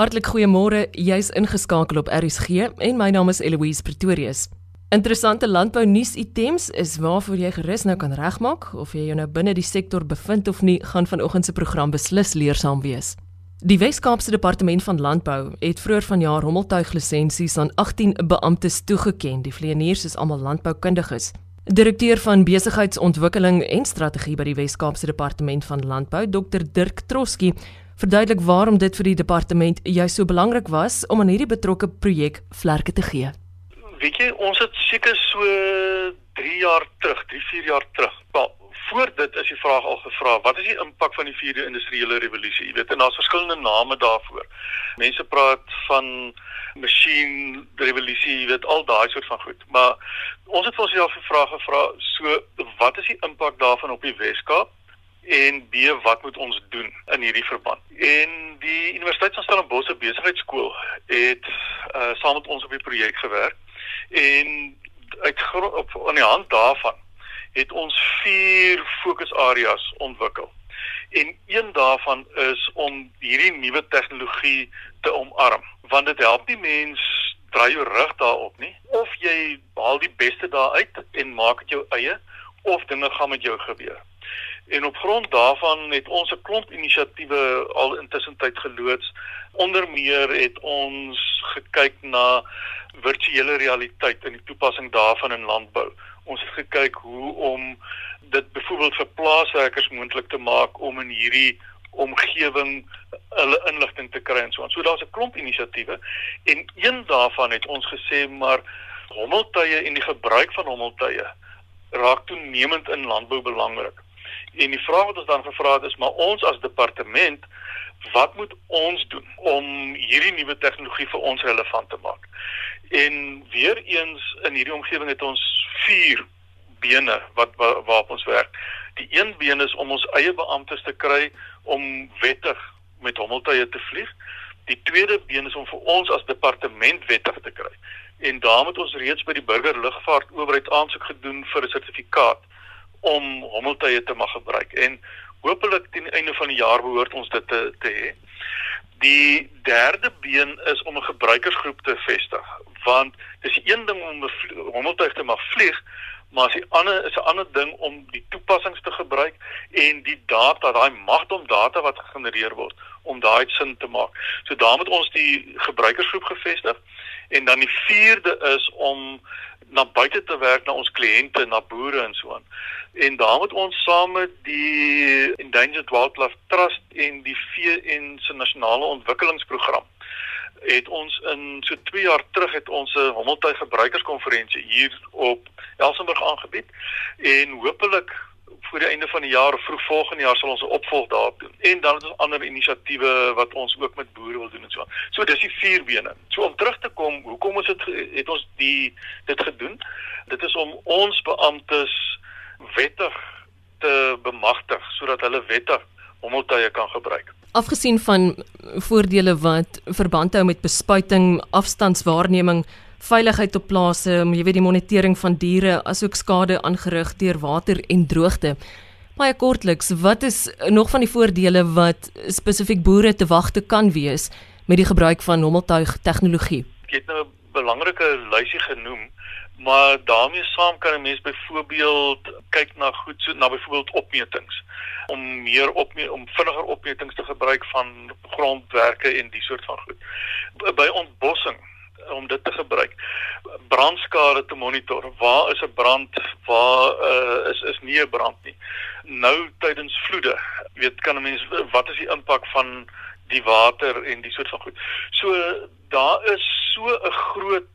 Hartlik goeiemôre. Jy's ingeskakel op RSG en my naam is Eloise Pretorius. Interessante landbou nuus items is waarvoor jy gerus nou kan regmaak of jy jou nou binne die sektor bevind of nie, gaan vanoggend se program beslis leersaam wees. Die Wes-Kaapse Departement van Landbou het vroeër vanjaar hommeltuiglisensies aan 18 beamptes toegeken. Die vleieniers is almal landboukundiges. Direkteur van Besigheidsontwikkeling en Strategie by die Wes-Kaapse Departement van Landbou, Dr Dirk Troski, verduidelik waarom dit vir die departement juist so belangrik was om aan hierdie betrokke projek vlerke te gee. Weet jy, ons het seker so 3 jaar terug, 3, 4 jaar terug. Wel, voor dit is die vraag al gevra, wat is die impak van die 4de industriële revolusie? Jy weet, en daar's verskillende name daarvoor. Mense praat van masjien revolusie, jy weet, al daai soort van goed. Maar ons het ons self gevra gevra, so wat is die impak daarvan op die Weskaap? En B wat moet ons doen in hierdie verband. En die Universiteit van Stellenbosch besigheidskool het uh, saam met ons op die projek gewerk en uit op aan die hand daarvan het ons vier fokusareas ontwikkel. En een daarvan is om hierdie nuwe tegnologie te omarm, want dit help nie mens draai jou rug daarop nie of jy haal die beste daaruit en maak dit jou eie of dinge gaan met jou gebeur. En op grond daarvan het ons 'n klomp inisiatiewe al intussen tyd geloods. Onder meer het ons gekyk na virtuele realiteit in die toepassing daarvan in landbou. Ons het gekyk hoe om dit byvoorbeeld vir plaaswerkers moontlik te maak om in hierdie omgewing hulle inligting te kry en so aan. So daar's 'n klomp inisiatiewe en een daarvan het ons gesê maar hommeltuie en die gebruik van hommeltuie raak toenemend in landbou belangrik. En die vraag wat ons dan gevra het is maar ons as departement wat moet ons doen om hierdie nuwe tegnologie vir ons relevant te maak? En weer eens in hierdie omgewing het ons vier bene wat waar, waarop ons werk. Die een been is om ons eie beamptes te kry om wettig met hommeltuie te vlieg. Die tweede been is om vir ons as departement wettig te kry. En daarmee het ons reeds by die burgerlugvaart owerheid aansoek gedoen vir 'n sertifikaat om hommeltuie te mag gebruik en hopelik teen die einde van die jaar behoort ons dit te te hê. Die derde been is om 'n gebruikersgroep te vestig want dis een ding om 'n hommeltuig te mag vlieg maar as die ander is 'n ander ding om die toepassings te gebruik en die data, daai magdom data wat gegenereer word om daai sin te maak. So daarmee het ons die gebruikersgroep gevestig en dan die vierde is om na buite te werk na ons kliënte, na boere en so aan. En daarmee het ons saam met die Endangered Wildlife Trust en die VN se nasionale ontwikkelingsprogram het ons in so 2 jaar terug het ons 'n hommeltuig gebruikerskonferensie hier op Elsenburg aangebied en hopelik voor die einde van die jaar of vroeg volgende jaar sal ons 'n opvolg daarop doen. En dan het ons ander inisiatiewe wat ons ook met boere wil doen en so. So dis die vier bene. So om terug te kom, hoekom ons dit het ons die dit gedoen? Dit is om ons beamptes wettig te bemagtig sodat hulle wettig hommeltuie kan gebruik. Afgesien van voordele wat verband hou met bespuiting, afstandswaarneming, veiligheid op plase, um, jy weet die monitering van diere asook skade aangerig deur water en droogte. Baie kortliks, wat is nog van die voordele wat spesifiek boere te wagte kan wees met die gebruik van hommeltuig tegnologie? Ek het nou 'n belangrike lysie genoem, maar daarmee saam kan 'n mens byvoorbeeld kyk na goed so na byvoorbeeld opmetings om meer op om vinniger opmetings te gebruik van grondwerke en die soort van goed. By ontbossing om dit te gebruik. Brandskade te monitor. Waar is 'n brand? Waar uh, is is nie 'n brand nie. Nou tydens vloede, weet kan 'n mens wat is die impak van die water en die soort van goed. So daar is so 'n groot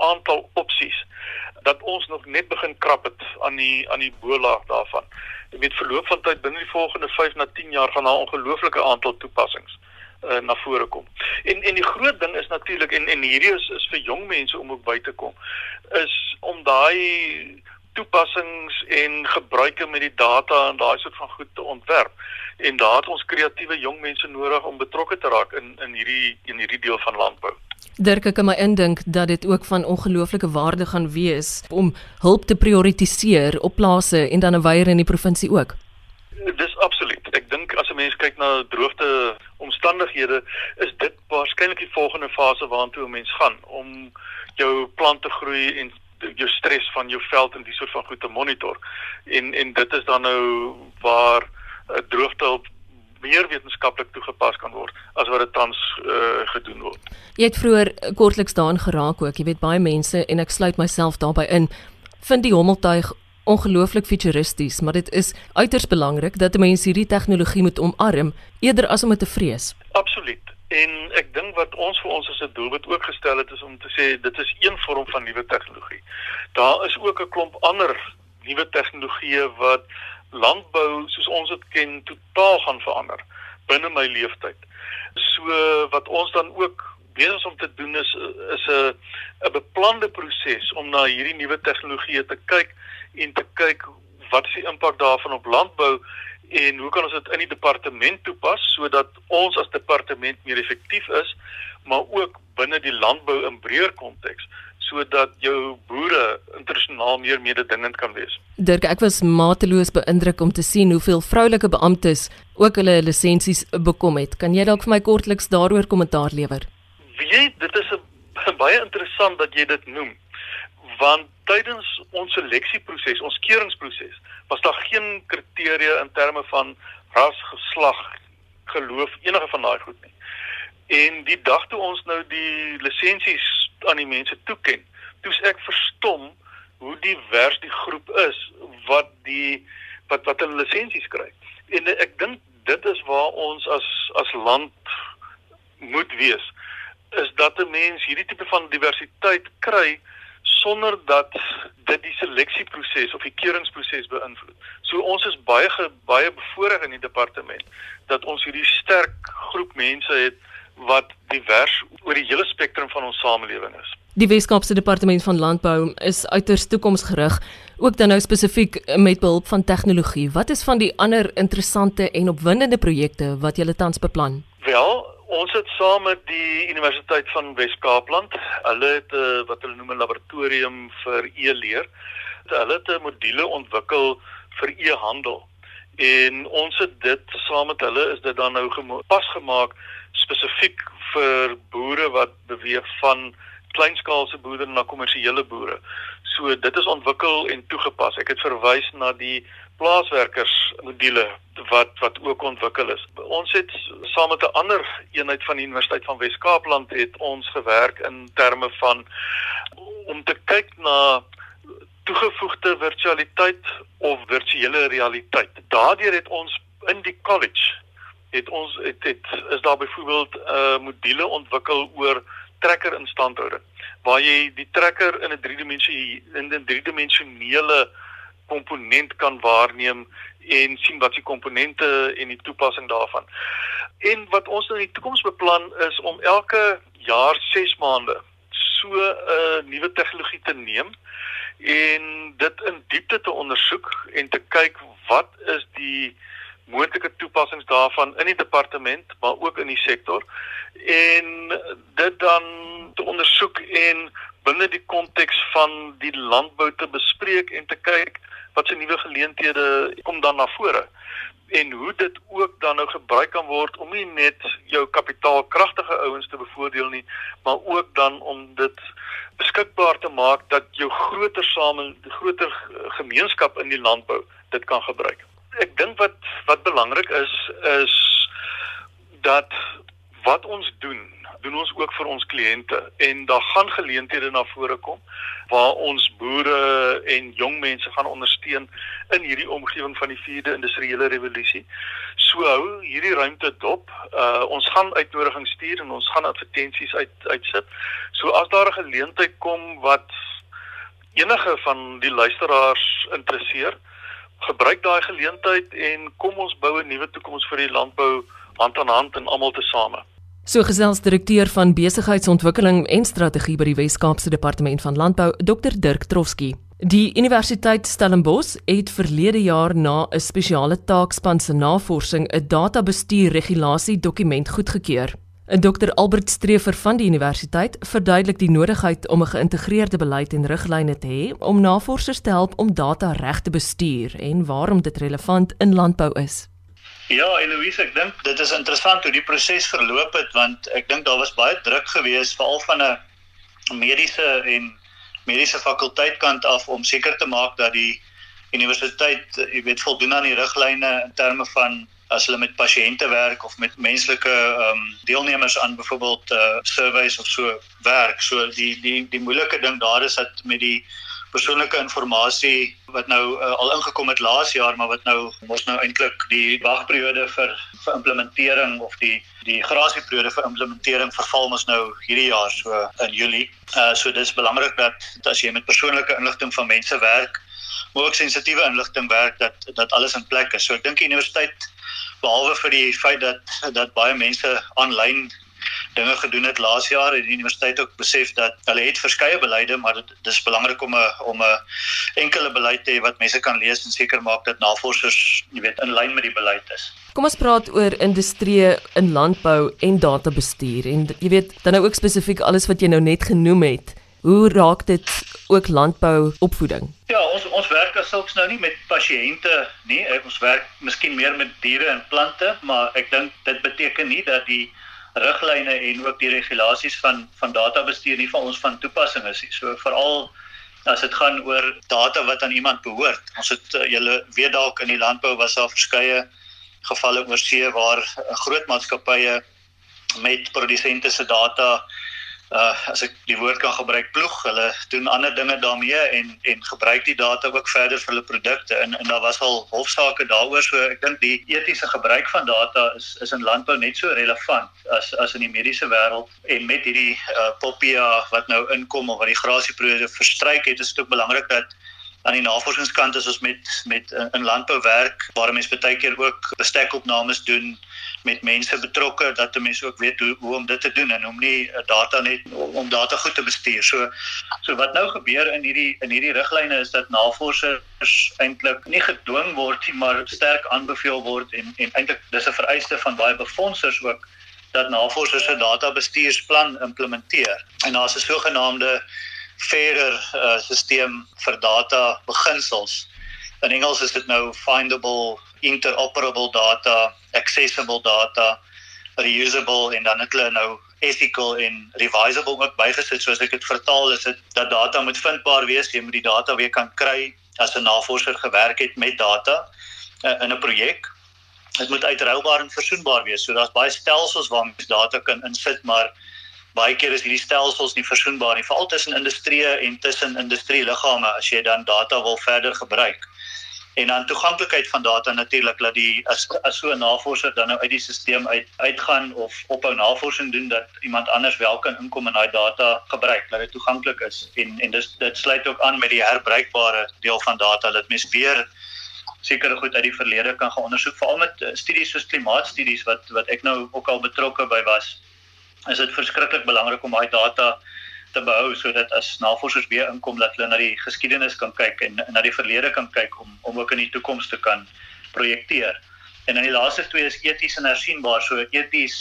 aantal opsies dat ons nog net begin krap het aan die aan die boelaag daarvan. Jy weet verloop van tyd binne die volgende 5 na 10 jaar gaan daar ongelooflike aantal toepassings uh, na vore kom. En en die groot ding is natuurlik en en hierdie is is vir jong mense om ook by te kom is om daai toepassings en gebruike met die data en daai soort van goed te ontwerp. En daar het ons kreatiewe jong mense nodig om betrokke te raak in in hierdie in hierdie deel van landbou. Dirk ek kan my indink dat dit ook van ongelooflike waarde gaan wees om hulp te prioritiseer op plase en dan 'n weier in die provinsie ook. Dis absoluut. Ek dink as 'n mens kyk na droogte omstandighede, is dit waarskynlik die volgende fase waartoe 'n mens gaan om jou plante groei en jou stres van jou veld en die soort van goed te monitor. En en dit is dan nou waar 'n droogte meer wetenskaplik toegepas kan word as wat dit tans uh, gedoen word. Jy het vroeër kortliks daarin geraak ook. Jy weet baie mense en ek sluit myself daarbey in vind die hommeltuig ongelooflik futuristies, maar dit is uiters belangrik dat mense hierdie tegnologie moet omarm eerder as om dit te vrees. Absoluut. En ek dink wat ons vir ons as 'n doelwit ook gestel het is om te sê dit is een vorm van nuwe tegnologie. Daar is ook 'n klomp ander nuwe tegnologieë wat landbou soos ons dit ken totaal gaan verander binne my lewenstyd. So wat ons dan ook besig om te doen is is 'n 'n beplande proses om na hierdie nuwe tegnologieë te kyk en te kyk wat is die impak daarvan op landbou en hoe kan ons dit in die departement toepas sodat ons as departement meer effektief is maar ook binne die landbou in breër konteks sodat jou boere internasionaal meer mededingend kan wees. Dirk, ek was mateloos beïndruk om te sien hoeveel vroulike beamptes ook hulle lisensies bekom het. Kan jy dalk vir my kortliks daaroor kommentaar lewer? Jy, dit is 'n baie interessant dat jy dit noem. Want tydens ons seleksieproses, ons keuringsproses, was daar geen kriteria in terme van ras, geslag, geloof, enige van daai goed nie. En die dag toe ons nou die lisensies aan die mense toeken, toets ek verstom hoe divers die groep is wat die wat wat hulle lisensies kry. En ek dink dit is waar ons as as land moet wees is dat 'n mens hierdie tipe van diversiteit kry sonder dat dit die seleksieproses of die keuringsproses beïnvloed. So ons is baie baie bevoordeel in die departement dat ons hierdie sterk groep mense het wat divers oor die hele spektrum van ons samelewing is. Die Weskaapse Departement van Landbou is uiters toekomsgerig, ook dan nou spesifiek met behulp van tegnologie. Wat is van die ander interessante en opwindende projekte wat julle tans beplan? Wel, ons het saam met die Universiteit van Wes-Kaapland, hulle het uh, wat hulle noem 'n laboratorium vir e-leer. Hulle het 'n module ontwikkel vir e-handel. En ons het dit saam met hulle is dit dan nou pas gemaak spesifiek vir boere wat beweeg van kleinskaalse boere na kommersiële boere. So dit is ontwikkel en toegepas. Ek het verwys na die plaaswerkers module wat wat ook ontwikkel is. Ons het saam met 'n ander eenheid van die Universiteit van Wes-Kaapland het ons gewerk in terme van om te kyk na toegevoegde virtualiteit of virtuele realiteit. Daardeur het ons in die college het ons het, het is daar byvoorbeeld uh, module ontwikkel oor trekker instandhouding waar jy die trekker in 'n driedimensie in 'n driedimensionele komponent kan waarneem en sien wat die komponente en die toepassing daarvan. En wat ons nou in die toekoms beplan is om elke jaar 6 maande so 'n uh, nuwe tegnologie te neem en dit in diepte te ondersoek en te kyk wat is die moontlike toepassings daarvan in die departement maar ook in die sektor en dit dan te ondersoek en binne die konteks van die landbou te bespreek en te kyk wat se nuwe geleenthede kom dan na vore en hoe dit ook dan nou gebruik kan word om nie net jou kapitaalkragtige ouens te bevoordeel nie maar ook dan om dit beskikbaar te maak dat jou groter same groter gemeenskap in die landbou dit kan gebruik. Ek dink wat wat belangrik is is dat wat ons doen, doen ons ook vir ons kliënte en daar gaan geleenthede na vore kom waar ons boere en jong mense gaan ondersteun in hierdie omgewing van die 4de industriële revolusie. So hou hierdie ruimte dop. Uh ons gaan uitnodigings stuur en ons gaan advertensies uit uitsit. So as daar 'n geleentheid kom wat enige van die luisteraars interesseer, gebruik daai geleentheid en kom ons bou 'n nuwe toekoms vir die landbou hand aan hand en almal tesame. So gesels direkteur van besigheidsontwikkeling en strategie by die Wes-Kaapse Departement van Landbou, Dr Dirk Trofsky. Die Universiteit Stellenbosch het verlede jaar na 'n spesiale taakspan se navorsing 'n databestuur regulasie dokument goedgekeur. Dr Albert Streefer van die universiteit verduidelik die nodigheid om 'n geïntegreerde beleid en riglyne te hê om navorsers te help om data reg te bestuur en waarom dit relevant in landbou is. Ja, Eloise, ek dink dit is interessant hoe die proses verloop het want ek dink daar was baie druk geweest veral van 'n mediese en mediese fakulteit kant af om seker te maak dat die universiteit, jy weet, voldoen aan die riglyne in terme van as hulle met pasiënte werk of met menslike ehm um, deelnemers aan byvoorbeeld uh, surveys of so werk. So die die die moeilike ding daar is dat met die persoonlike inligting wat nou uh, al ingekom het laas jaar maar wat nou mos nou eintlik die wagperiode vir vir implementering of die die grasieperiode vir implementering verval mos nou hierdie jaar so in Julie. Uh so dis belangrik dat as jy met persoonlike inligting van mense werk, maar ook sensitiewe inligting werk dat dat alles in plek is. So ek dink die universiteit behalwe vir die feit dat dat baie mense aanlyn dinge gedoen het laas jaar het die universiteit ook besef dat hulle het verskeie beleide maar dit dis belangrik om 'n om 'n enkele beleid te hê wat mense kan lees en seker maak dat navorsers jy weet in lyn met die beleid is. Kom ons praat oor industrie in landbou en databestuur en jy weet dan nou ook spesifiek alles wat jy nou net genoem het. Hoe raak dit ook landbou opvoeding? Ja, ons ons werk as sulks nou nie met pasiënte nie. Ons werk miskien meer met diere en plante, maar ek dink dit beteken nie dat die riglyne en ook die regulasies van van databestuur nie van ons van toepassing is nie. So veral as dit gaan oor data wat aan iemand behoort. Ons het uh, julle weet dalk in die landbou was daar verskeie gevalle oor see waar groot maatskappye met produsente se data uh as ek die woord kan gebruik ploeg hulle doen ander dinge daarmee en en gebruik die data ook verder vir hulle produkte. En en daar was al hofsaake daaroor so ek dink die etiese gebruik van data is is in landbou net so relevant as as in die mediese wêreld. En met hierdie uh popia wat nou inkom of wat die grasieperiode verstryk het is dit ook belangrik dat aan die navorsingskant is ons met met in landbou werk waar mense baie keer ook bestekopnames doen met mense betrokke dat 'n mens ook weet hoe hoe om dit te doen en om nie eh, data net om data goed te bestuur. So so wat nou gebeur in hierdie in hierdie riglyne is dat navorsers eintlik nie gedwing word nie, maar sterk aanbeveel word en en eintlik dis 'n vereiste van baie befondsers ook dat navorsers 'n databestuursplan implementeer. En daar's 'n sogenaamde fairer uh, stelsel vir data beginsels. In Engels is dit nou findable interoperable data, accessible data, reusable en dan het hulle nou ethical en revisable ook bygesit soos ek dit vertaal is dit dat data moet vindbaar wees, jy moet die data weer kan kry as 'n navorser gewerk het met data uh, in 'n projek. Dit moet uitroubaar en versoenbaar wees. So daar's baie stelsels waar mens data kan insit, maar baie keer is hierdie stelsels nie versoenbaar nie, veral tussen industrie en tussen industrieliggame as jy dan data wil verder gebruik en dan toeganklikheid van data natuurlik dat die as as so 'n navorser dan nou uit die stelsel uit uitgaan of ophou navorsing doen dat iemand anders wel kan inkom en daai data gebruik dat dit toeganklik is. En en dis dit sluit ook aan met die herbruikbare deel van data dat mens weer sekere goed uit die verlede kan gaan ondersoek. Veral met uh, studies soos klimaatstudies wat wat ek nou ook al betrokke by was is dit verskriklik belangrik om daai data te behou sodat as navorsers weer inkom dat hulle na die geskiedenis kan kyk en na die verlede kan kyk om om ook in die toekoms te kan projekteer. En dan die laaste twee is eties en hersienbaar. So eties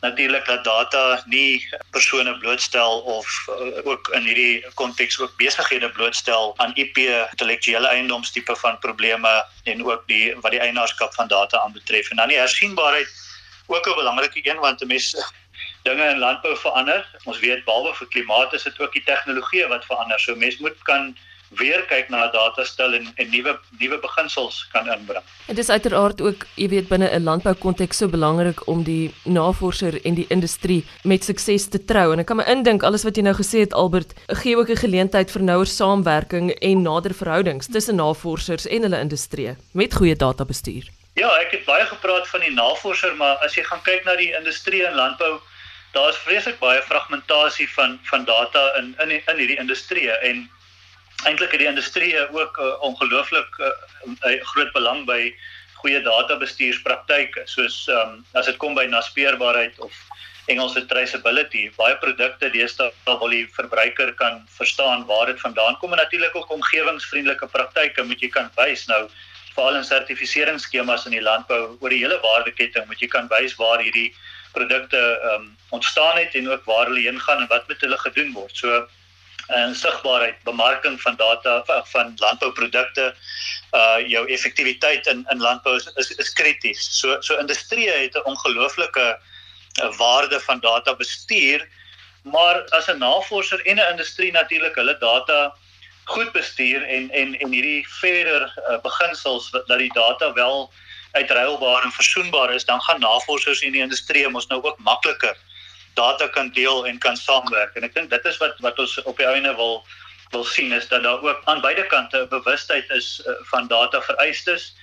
natuurlik dat data nie persone blootstel of uh, ook in hierdie konteks ook besighede blootstel aan IP intellektuele eiendomstipe van probleme en ook die wat die eienaarskap van data aanbetref. En dan die hersienbaarheid ook 'n belangrike een want 'n mens dinge in landbou verander. Ons weet behalwe vir klimaat is dit ook die tegnologie wat verander. So mense moet kan weer kyk na datastel en en nuwe nuwe beginsels kan inbring. Dit is uiteraard ook, jy weet, binne 'n landbou konteks so belangrik om die navorser en die industrie met sukses te trou. En ek kan my indink alles wat jy nou gesê het Albert, gee ook 'n geleentheid vir nouer samewerking en nader verhoudings tussen navorsers en hulle industrie met goeie databestuur. Ja, ek het baie gepraat van die navorser, maar as jy gaan kyk na die industrie en landbou daar's vreeslik baie fragmentasie van van data in in in hierdie industrie en eintlik het die industrie ook uh, ongelooflik uh, 'n groot belang by goeie databestuurspraktyke soos um, as dit kom by naspeurbaarheid of Engelse traceability baie produkte deesdae wil die verbruiker kan verstaan waar dit vandaan kom en natuurlik ook omgewingsvriendelike praktyke moet jy kan wys. Nou veral in sertifiseringsskemas in die landbou oor die hele waardeketting moet jy kan wys waar hierdie produkte ehm um, ontstaan het en ook waar hulle heen gaan en wat met hulle gedoen word. So en sigbaarheid, bemarking van data van landbouprodukte, uh jou effektiwiteit in in landbou is is, is krities. So so industrie het 'n ongelooflike uh, waarde van data bestuur, maar as 'n navorser en 'n industrie natuurlik hulle data goed bestuur en en en hierdie fairer uh, beginsels dat die data wel uitruilbaar en versoenbaar is, dan gaan navorsers en die industrie mos nou ook makliker data kan deel en kan saamwerk. En ek dink dit is wat wat ons op die einde wil wil sien is dat daar ook aan beide kante 'n bewustheid is uh, van data vereistes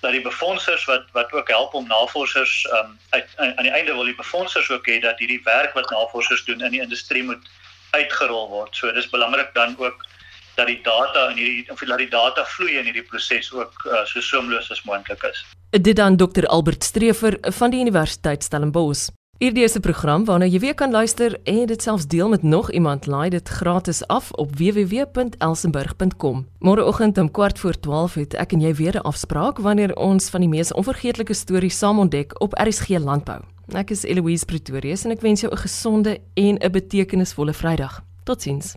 dat die befondsers wat wat ook help om navorsers um, uit aan die einde wil die befondsers ook hê dat hierdie werk wat navorsers doen in die industrie moet uitgerol word. So dis belangrik dan ook dat die data in hierdie of dat die data vloei in hierdie proses ook uh, so soemloos as moontlik is. Dit dan Dr Albert Streever van die Universiteit Stellenbosch. Hierdie is 'n program waarna jy weer kan luister en dit selfs deel met nog iemand. Laai dit gratis af op www.elsenburg.com. Môreoggend om 14:12 het ek en jy weer 'n afspraak wanneer ons van die mees onvergeetlike stories saam ontdek op RSG Landbou. Ek is Eloise Pretorius en ek wens jou 'n gesonde en 'n betekenisvolle Vrydag. Totsiens.